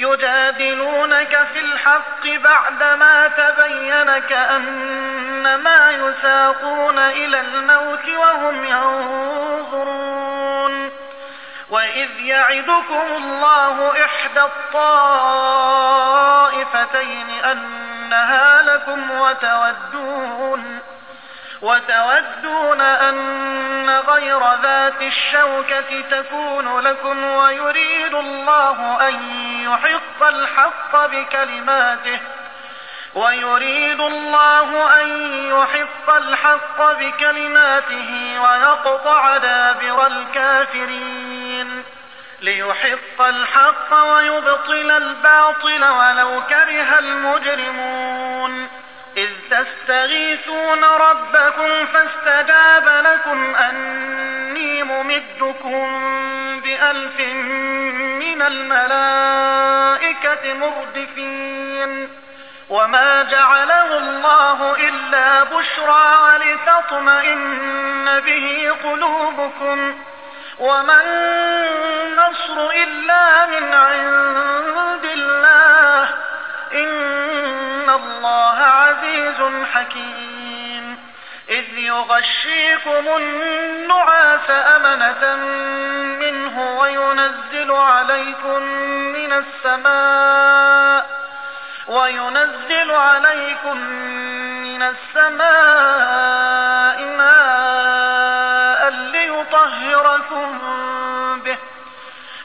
يجادلونك في الحق بعدما تبين كأنما يساقون إلى الموت وهم ينظرون. وإذ يعدكم الله إحدى الطائفتين أنها لكم وتودون وتودون أن غير ذات الشوكة تكون لكم ويريد الله أن يحق الحق بكلماته ويريد الله أن يحق الحق بكلماته ويقطع دابر الكافرين ليحق الحق ويبطل الباطل ولو كره المجرمون تستغيثون ربكم فاستجاب لكم أني ممدكم بألف من الملائكة مردفين وما جعله الله إلا بشرى ولتطمئن به قلوبكم وما النصر إلا من عند الله إن الله عزيز حكيم إذ يغشيكم النعاس أمنة منه وينزل عليكم من السماء وينزل عليكم من السماء ماء ليطهركم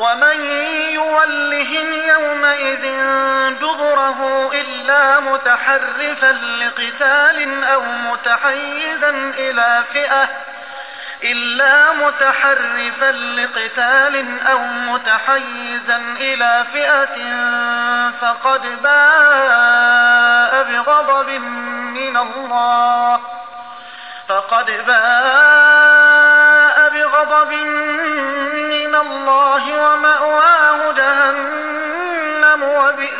ومن يولهم يومئذ دبره إلا متحرفا لقتال أو متحيزا إلى فئة إلا متحرفا لقتال أو متحيزا إلى فئة فقد باء بغضب من الله فقد باء بغضب من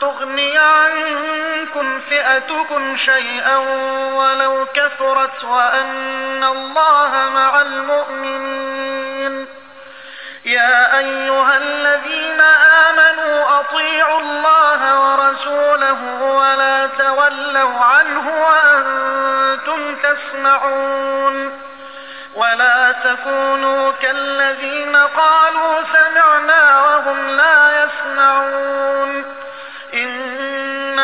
تغني عنكم فئتكم شيئا ولو كثرت وأن الله مع المؤمنين. يا أيها الذين آمنوا أطيعوا الله ورسوله ولا تولوا عنه وأنتم تسمعون. ولا تكونوا كالذين قالوا سمعنا وهم لا يسمعون.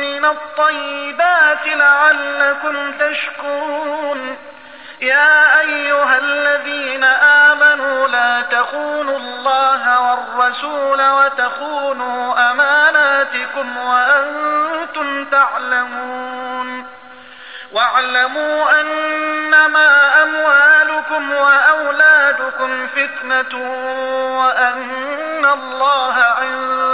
من الطيبات لعلكم تشكرون. يا أيها الذين آمنوا لا تخونوا الله والرسول وتخونوا أماناتكم وأنتم تعلمون. واعلموا أنما أموالكم وأولادكم فتنة وأن الله عنده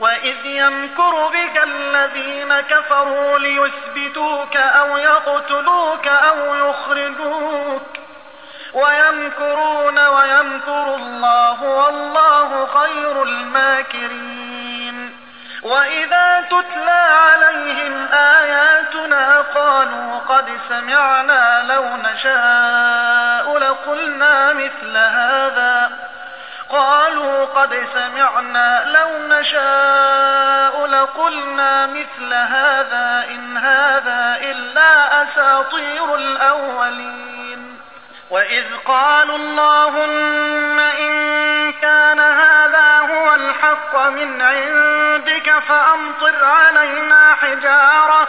وإذ يمكر بك الذين كفروا ليثبتوك أو يقتلوك أو يخرجوك ويمكرون ويمكر الله والله خير الماكرين وإذا تتلى عليهم آياتنا قالوا قد سمعنا لو نشاء لقلنا مثل هذا قالوا قد سمعنا لو نشاء لقلنا مثل هذا إن هذا إلا أساطير الأولين. وإذ قالوا اللهم إن كان هذا هو الحق من عندك فأمطر علينا حجارة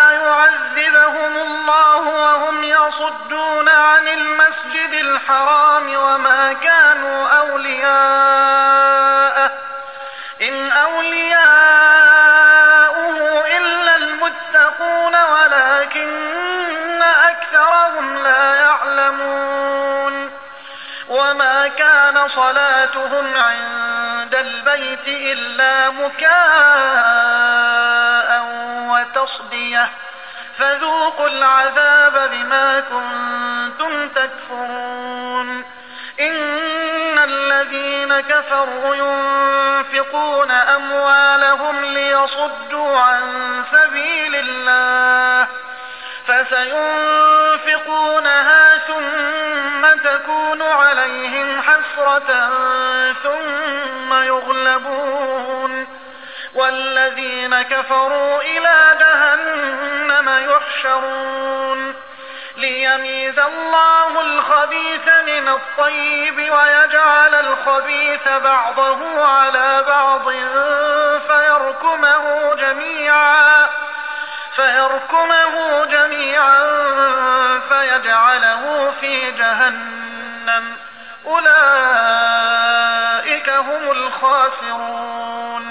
الله وهم يصدون عن المسجد الحرام وما كانوا أولياءه. إن أولياؤه إلا المتقون ولكن أكثرهم لا يعلمون. وما كان صلاتهم عند البيت إلا مكاء وتصدية. فذوقوا العذاب بما كنتم تكفرون. إن الذين كفروا ينفقون أموالهم ليصدوا عن سبيل الله فسينفقونها ثم تكون عليهم حسرة ثم يغلبون. والذين كفروا إلى جهنم يحشرون. ليميز الله الخبيث من الطيب ويجعل الخبيث بعضه على بعض فيركمه جميعا فيركمه جميعا فيجعله في جهنم. أولئك هم الخاسرون.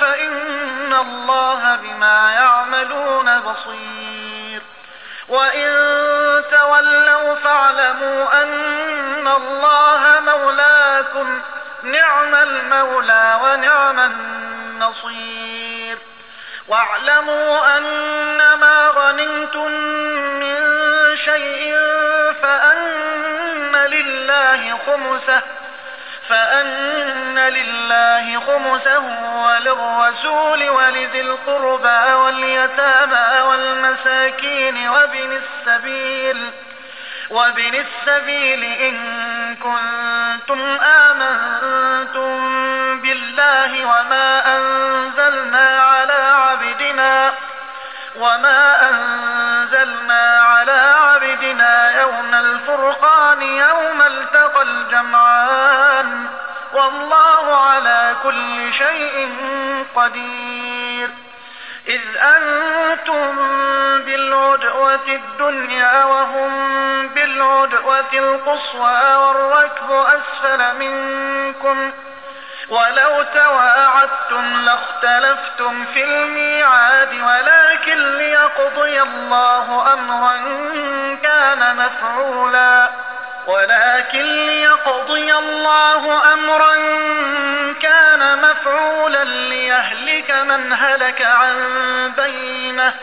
فإن الله بما يعملون بصير. وإن تولوا فاعلموا أن الله مولاكم نعم المولى ونعم النصير. واعلموا أن ما غنمتم من شيء فأن لله خمسه فأن لله خمسه وللرسول ولذي القربى واليتامى والمساكين وابن السبيل وابن السبيل إن كنتم آمنتم بالله وما أنزلنا على عبدنا وما أنزلنا على عبدنا يوم الفرقان يوم التقى الجمعان والله على كل شيء قدير. إذ أنتم بالعدوة الدنيا وهم بالعدوة القصوى والركب أسفل منكم. ولو تواعدتم لاختلفتم في الميعاد ولكن ليقضي الله أمرا كان مفعولا. ولكن ليقضي الله أمرا كان مفعولا ليهلك من هلك عن بينة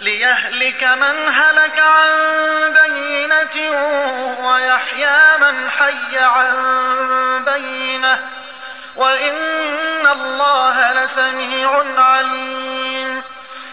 ليهلك من هلك عن بينة ويحيى من حي عن بينة وإن الله لسميع عليم.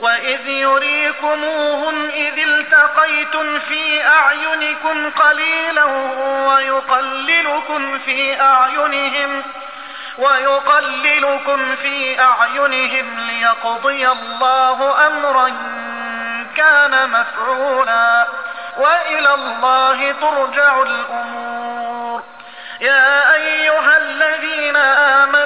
وإذ يريكموهم إذ التقيتم في أعينكم قليلا ويقللكم في أعينهم ويقللكم في أعينهم ليقضي الله أمرا كان مفعولا وإلى الله ترجع الأمور يا أيها الذين آمنوا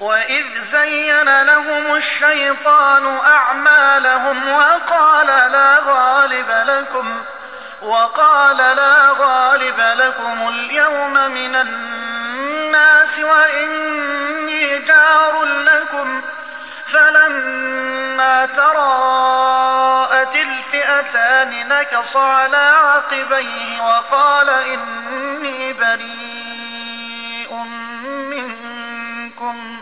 وإذ زين لهم الشيطان أعمالهم وقال لا غالب لكم وقال لا غالب لكم اليوم من الناس وإني جار لكم فلما تراءت الفئتان نكص على عقبيه وقال إني بريء منكم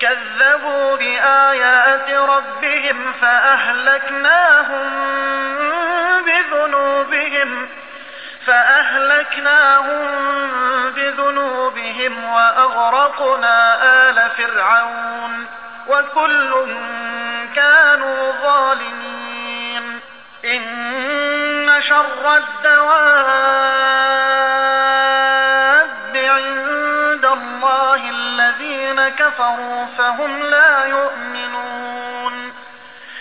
كذبوا بآيات ربهم فأهلكناهم بذنوبهم فأهلكناهم بذنوبهم وأغرقنا آل فرعون وكل كانوا ظالمين إن شر الدواب كفروا فهم لا يؤمنون.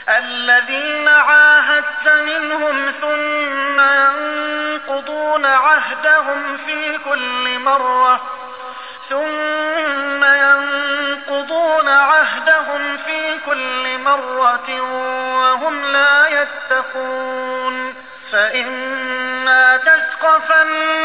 الذين عاهدت منهم ثم ينقضون عهدهم في كل مرة ثم ينقضون عهدهم في كل مرة وهم لا يتقون. فإما تثقفنهم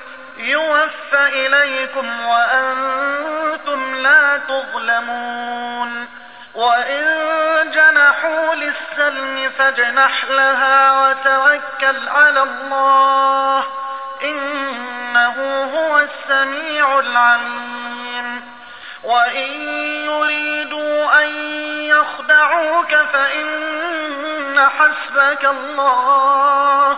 يوفى إليكم وأنتم لا تظلمون. وإن جنحوا للسلم فاجنح لها وتوكل على الله. إنه هو السميع العليم. وإن يريدوا أن يخدعوك فإن حسبك الله.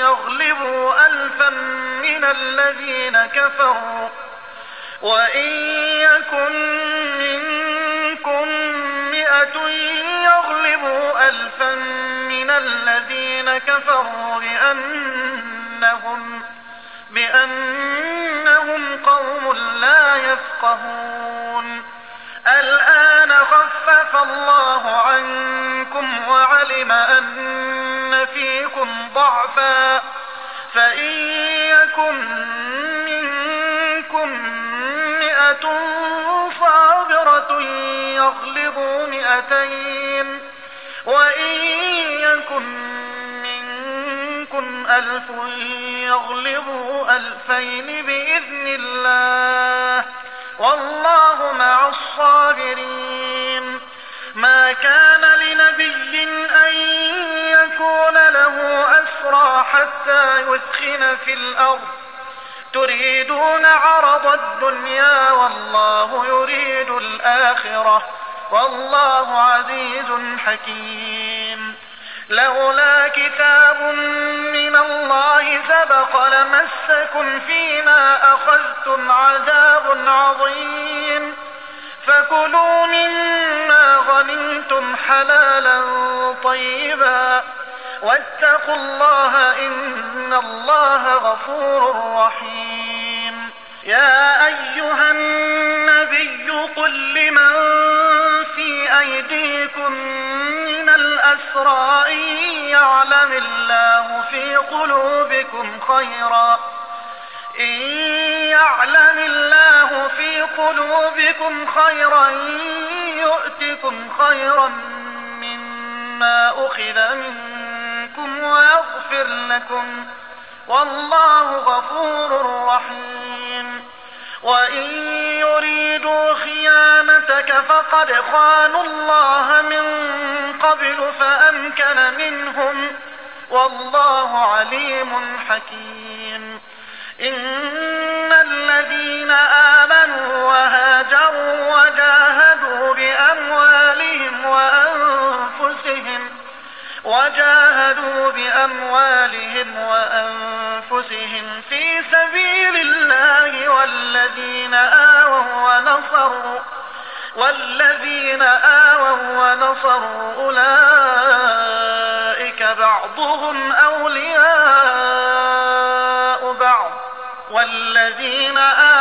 يغلبوا ألفا من الذين كفروا. وإن يكن منكم مئة يغلبوا ألفا من الذين كفروا بأنهم بأنهم قوم لا يفقهون. الآن خفف الله عنكم وعلم أن فيكم ضعفا فإن يكن منكم مئة صابرة يغلبوا مئتين وإن يكن منكم ألف يغلبوا ألفين بإذن الله والله مع الصابرين ما كان يكون له أسرى حتى يثخن في الأرض. تريدون عرض الدنيا والله يريد الآخرة. والله عزيز حكيم. لولا كتاب من الله سبق لمسكم فيما أخذتم عذاب عظيم. فكلوا مما غنمتم حلالا طيبا. واتقوا الله إن الله غفور رحيم. يا أيها النبي قل لمن في أيديكم من الأسرى يعلم الله في قلوبكم خيرا. إن يعلم الله في قلوبكم خيرا يؤتكم خيرا مما أخذ منكم ويغفر لكم والله غفور رحيم. وإن يريدوا خيانتك فقد خانوا الله من قبل فأمكن منهم. والله عليم حكيم. إن الذين آمنوا وهاجروا وجاهدوا بأموالهم وأنفسهم وجاهدوا بأموالهم وأنفسهم في سبيل الله والذين آووا ونصروا والذين آووا ونصروا أولئك بعضهم أولياء بعض والذين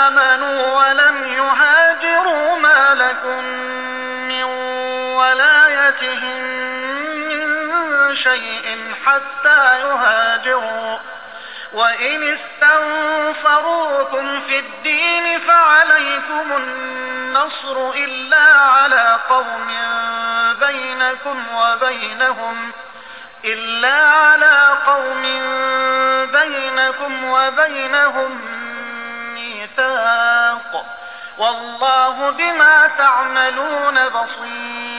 آمنوا ولم يهاجروا ما لكم شيء حتى يهاجروا. وإن استنصروكم في الدين فعليكم النصر إلا على قوم بينكم وبينهم إلا على قوم بينكم وبينهم ميثاق. والله بما تعملون بصير.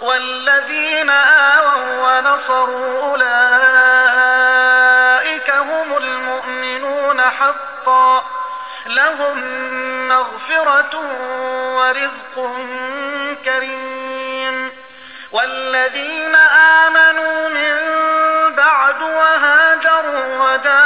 والذين آووا ونصروا أولئك هم المؤمنون حقا. لهم مغفرة ورزق كريم. والذين آمنوا من بعد وهاجروا وجاهدوا